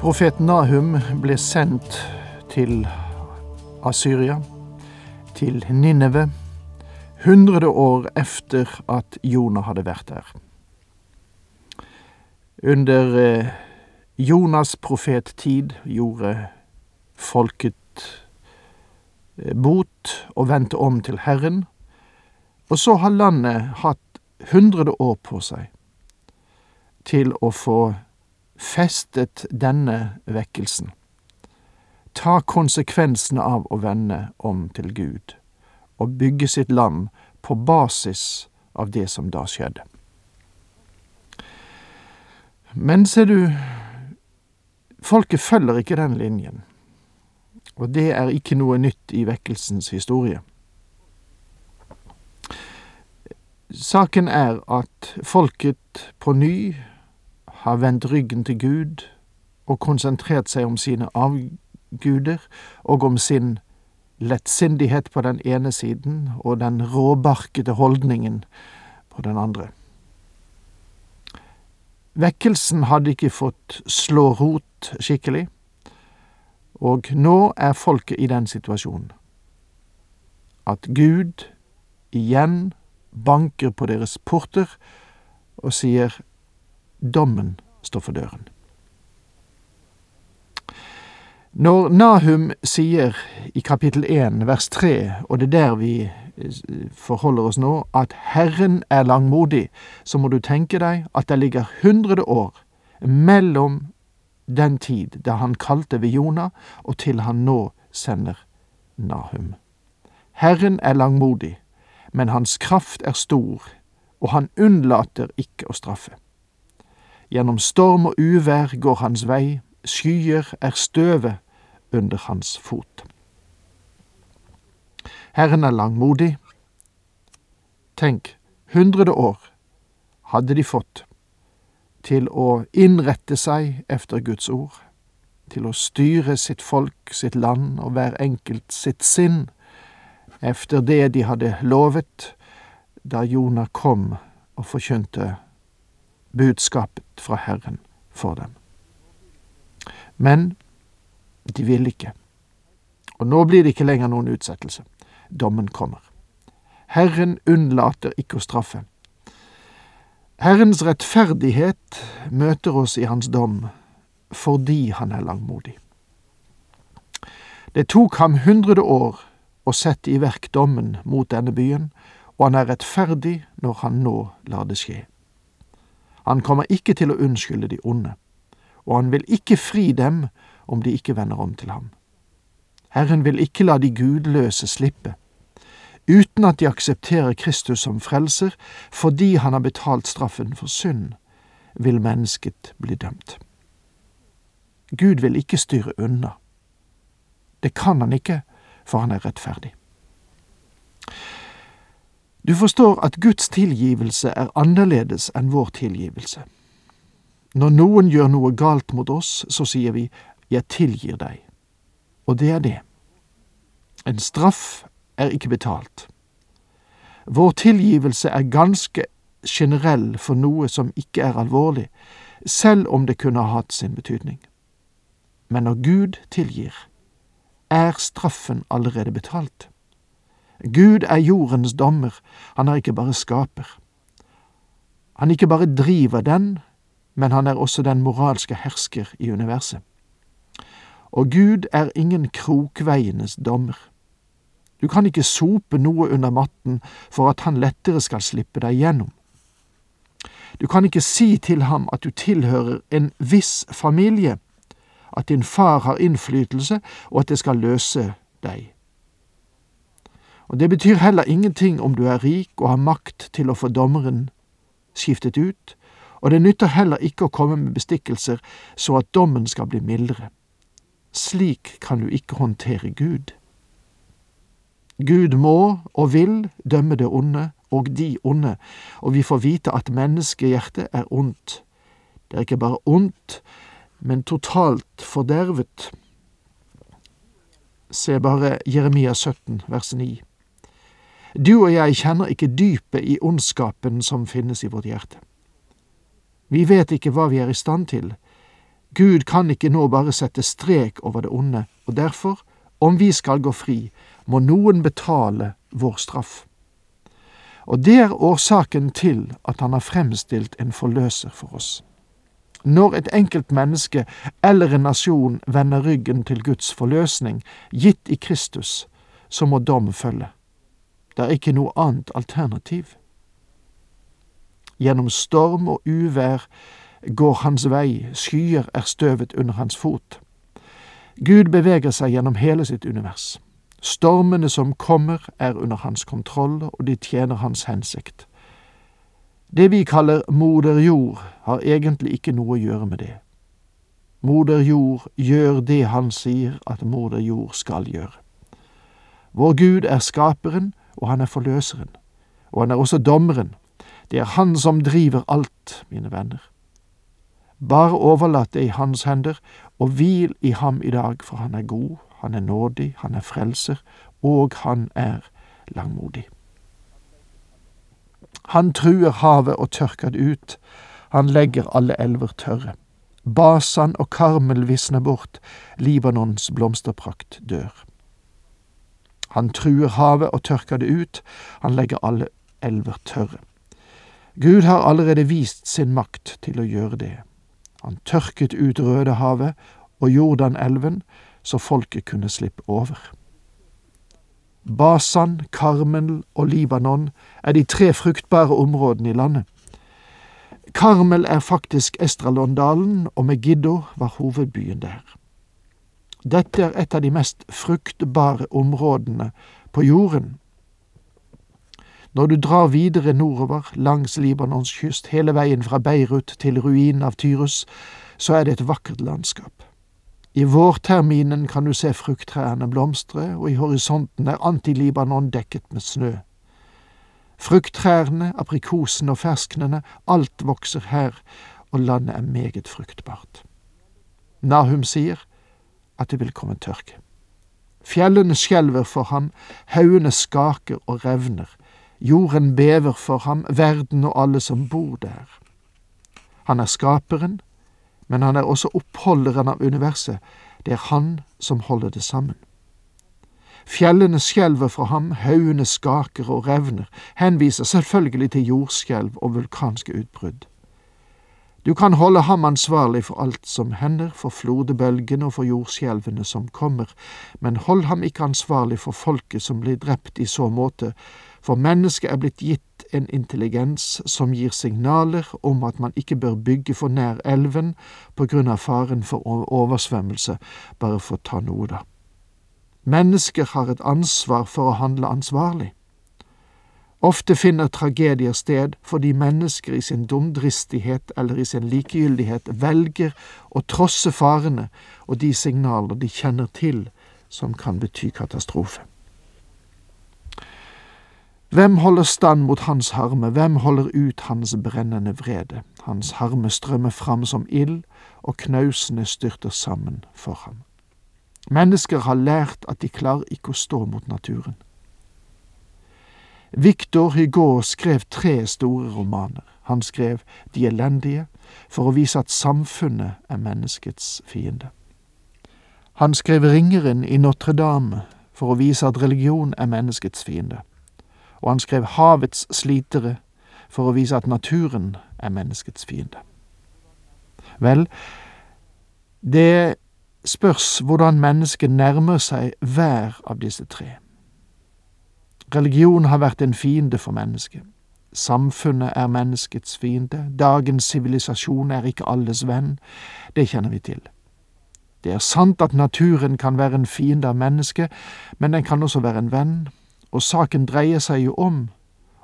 Profeten Nahum ble sendt til Asyria, til Ninneve, hundre år efter at Jonah hadde vært der. Under eh, Jonas' profettid gjorde folket eh, bot og vendte om til Herren, og så har landet hatt hundre år på seg til å få festet denne vekkelsen. Ta konsekvensene av å vende om til Gud og bygge sitt land på basis av det som da skjedde. Men ser du, folket følger ikke den linjen, og det er ikke noe nytt i vekkelsens historie. Saken er at folket på ny har vendt ryggen til Gud og konsentrert seg om sine avguder og om sin lettsindighet på den ene siden og den råbarkede holdningen på den andre. Vekkelsen hadde ikke fått slå rot skikkelig, og nå er folket i den situasjonen at Gud igjen banker på deres porter og sier Dommen står for døren. Når Nahum sier i kapittel 1 vers 3, og det er der vi eh, forholder oss nå, at Herren er langmodig, så må du tenke deg at det ligger hundre år mellom den tid da han kalte ved Jonah, og til han nå sender Nahum. Herren er langmodig, men hans kraft er stor, og han unnlater ikke å straffe. Gjennom storm og uvær går hans vei, skyer er støvet under hans fot. Herren er langmodig. Tenk, hundre år hadde de fått til å innrette seg efter Guds ord, til å styre sitt folk, sitt land og hver enkelt sitt sinn efter det de hadde lovet da Jonah kom og forkynte budskapet fra Herren for dem. Men de vil ikke. Og nå blir det ikke lenger noen utsettelse. Dommen kommer. Herren unnlater ikke å straffe. Herrens rettferdighet møter oss i hans dom fordi han er langmodig. Det tok ham hundre år å sette i verk dommen mot denne byen, og han er rettferdig når han nå lar det skje. Han kommer ikke til å unnskylde de onde, og han vil ikke fri dem om de ikke vender om til ham. Herren vil ikke la de gudløse slippe, uten at de aksepterer Kristus som frelser, fordi han har betalt straffen for synd, vil mennesket bli dømt. Gud vil ikke styre unna. Det kan han ikke, for han er rettferdig. Du forstår at Guds tilgivelse er annerledes enn vår tilgivelse. Når noen gjør noe galt mot oss, så sier vi jeg tilgir deg, og det er det. En straff er ikke betalt. Vår tilgivelse er ganske generell for noe som ikke er alvorlig, selv om det kunne ha hatt sin betydning. Men når Gud tilgir, er straffen allerede betalt. Gud er jordens dommer, han er ikke bare skaper. Han ikke bare driver den, men han er også den moralske hersker i universet. Og Gud er ingen krokveienes dommer. Du kan ikke sope noe under matten for at han lettere skal slippe deg gjennom. Du kan ikke si til ham at du tilhører en viss familie, at din far har innflytelse, og at det skal løse deg. Og det betyr heller ingenting om du er rik og har makt til å få dommeren skiftet ut, og det nytter heller ikke å komme med bestikkelser så at dommen skal bli mildere. Slik kan du ikke håndtere Gud. Gud må og vil dømme det onde og de onde, og vi får vite at menneskehjertet er ondt. Det er ikke bare ondt, men totalt fordervet. Se bare Jeremia 17, vers 9. Du og jeg kjenner ikke dypet i ondskapen som finnes i vårt hjerte. Vi vet ikke hva vi er i stand til. Gud kan ikke nå bare sette strek over det onde, og derfor, om vi skal gå fri, må noen betale vår straff. Og det er årsaken til at han har fremstilt en forløser for oss. Når et enkelt menneske eller en nasjon vender ryggen til Guds forløsning, gitt i Kristus, så må dom følge. Det er ikke noe annet alternativ. Gjennom storm og uvær går hans vei, skyer er støvet under hans fot. Gud beveger seg gjennom hele sitt univers. Stormene som kommer, er under hans kontroll, og de tjener hans hensikt. Det vi kaller moder jord, har egentlig ikke noe å gjøre med det. Moder jord gjør det han sier at moder jord skal gjøre. Vår Gud er skaperen, og han er forløseren. Og han er også dommeren. Det er han som driver alt, mine venner. Bare overlat det i hans hender, og hvil i ham i dag, for han er god, han er nådig, han er frelser, og han er langmodig. Han truer havet og tørker det ut, han legger alle elver tørre. Basan og Karmel visner bort, Libanons blomsterprakt dør. Han truer havet og tørker det ut, han legger alle elver tørre. Gud har allerede vist sin makt til å gjøre det. Han tørket ut Rødehavet og Jordanelven, så folket kunne slippe over. Basan, Karmel og Libanon er de tre fruktbare områdene i landet. Karmel er faktisk Estralondalen, og Megiddo var hovedbyen der. Dette er et av de mest fruktbare områdene på jorden. Når du drar videre nordover langs Libanons kyst, hele veien fra Beirut til ruinen av Tyrus, så er det et vakkert landskap. I vårterminen kan du se frukttrærne blomstre, og i horisonten er Anti-Libanon dekket med snø. Frukttrærne, aprikosene og fersknene, alt vokser her, og landet er meget fruktbart. Nahum sier at det vil komme tørke. Fjellene skjelver for ham, haugene skaker og revner, jorden bever for ham, verden og alle som bor der. Han er skaperen, men han er også oppholderen av universet, det er han som holder det sammen. Fjellene skjelver for ham, haugene skaker og revner, henviser selvfølgelig til jordskjelv og vulkanske utbrudd. Du kan holde ham ansvarlig for alt som hender, for flodebølgene og for jordskjelvene som kommer, men hold ham ikke ansvarlig for folket som blir drept i så måte, for mennesket er blitt gitt en intelligens som gir signaler om at man ikke bør bygge for nær elven på grunn av faren for oversvømmelse, bare for å ta noe, da. Mennesker har et ansvar for å handle ansvarlig. Ofte finner tragedier sted fordi mennesker i sin dumdristighet eller i sin likegyldighet velger å trosse farene og de signaler de kjenner til som kan bety katastrofe. Hvem holder stand mot hans harme, hvem holder ut hans brennende vrede? Hans harme strømmer fram som ild, og knausene styrter sammen for ham. Mennesker har lært at de klarer ikke å stå mot naturen. Victor Hugo skrev tre store romaner. Han skrev De elendige for å vise at samfunnet er menneskets fiende. Han skrev Ringeren i Notre-Dame for å vise at religion er menneskets fiende. Og han skrev Havets slitere for å vise at naturen er menneskets fiende. Vel, det spørs hvordan mennesket nærmer seg hver av disse tre. Religion har vært en fiende for mennesket. Samfunnet er menneskets fiende. Dagens sivilisasjon er ikke alles venn. Det kjenner vi til. Det er sant at naturen kan være en fiende av mennesket, men den kan også være en venn, og saken dreier seg jo om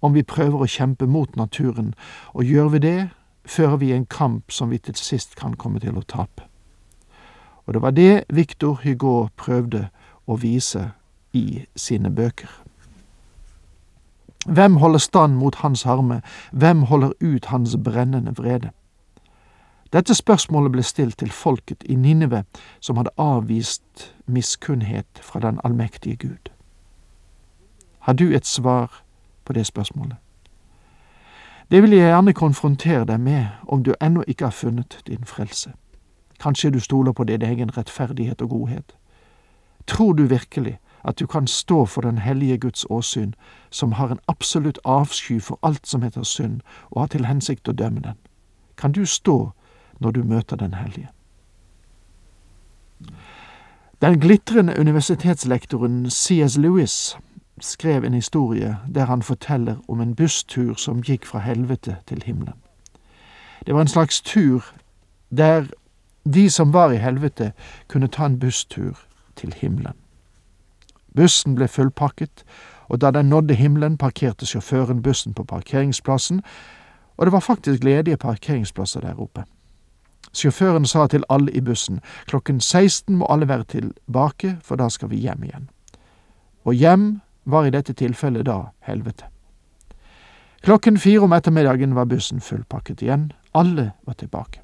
om vi prøver å kjempe mot naturen, og gjør vi det, fører vi en kamp som vi til sist kan komme til å tape. Og det var det Victor Hugo prøvde å vise i sine bøker. Hvem holder stand mot hans harme, hvem holder ut hans brennende vrede? Dette spørsmålet ble stilt til folket i Ninive, som hadde avvist miskunnhet fra den allmektige Gud. Har du et svar på det spørsmålet? Det vil jeg gjerne konfrontere deg med om du ennå ikke har funnet din frelse. Kanskje du stoler på din egen rettferdighet og godhet. Tror du virkelig at du kan stå for den hellige Guds åsyn, som har en absolutt avsky for alt som heter synd, og har til hensikt å dømme den? Kan du stå når du møter Den hellige? Den glitrende universitetslektoren C.S. Lewis skrev en historie der han forteller om en busstur som gikk fra helvete til himmelen. Det var en slags tur der de som var i helvete, kunne ta en busstur til himmelen. Bussen ble fullpakket, og da den nådde himmelen, parkerte sjåføren bussen på parkeringsplassen, og det var faktisk ledige parkeringsplasser der oppe. Sjåføren sa til alle i bussen klokken 16 må alle være tilbake, for da skal vi hjem igjen. Og hjem var i dette tilfellet da helvete. Klokken fire om ettermiddagen var bussen fullpakket igjen, alle var tilbake.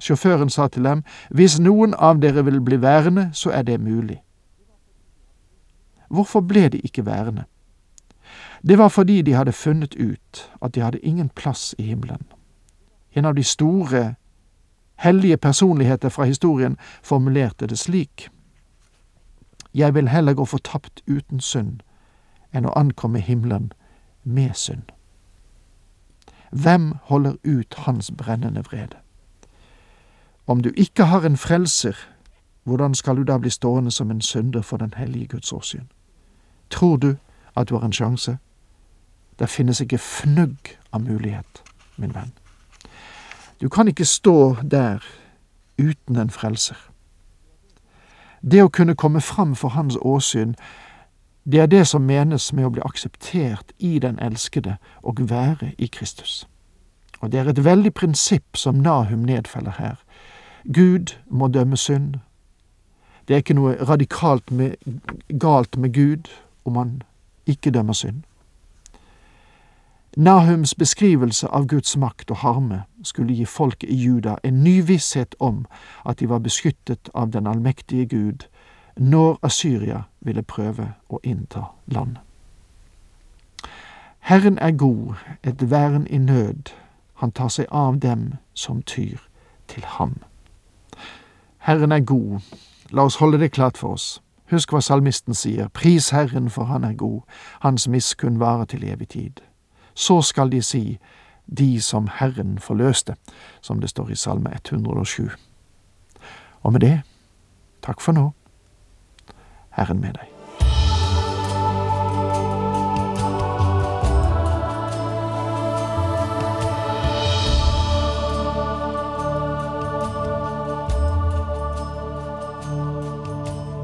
Sjåføren sa til dem, hvis noen av dere vil bli værende, så er det mulig. Hvorfor ble de ikke værende? Det var fordi de hadde funnet ut at de hadde ingen plass i himmelen. En av de store, hellige personligheter fra historien formulerte det slik. Jeg vil heller gå fortapt uten synd enn å ankomme himmelen med synd. Hvem holder ut hans brennende vrede? Om du ikke har en frelser, hvordan skal du da bli stående som en synder for den hellige Guds åsyn? Tror du at du har en sjanse? Det finnes ikke fnugg av mulighet, min venn. Du kan ikke stå der uten en frelser. Det å kunne komme fram for hans åsyn, det er det som menes med å bli akseptert i den elskede og være i Kristus. Og det er et veldig prinsipp som Nahum nedfeller her. Gud må dømme synd. Det er ikke noe radikalt med, galt med Gud om han ikke dømmer synd. Nahums beskrivelse av Guds makt og harme skulle gi folket i Juda en ny visshet om at de var beskyttet av den allmektige Gud når Asyria ville prøve å innta land. Herren er god, et vern i nød, han tar seg av dem som tyr til ham. Herren er god, la oss holde det klart for oss. Husk hva salmisten sier, pris Herren for han er god, hans miskunn varer til evig tid. Så skal de si, de som Herren forløste, som det står i Salme 107. Og med det, takk for nå. Herren med deg.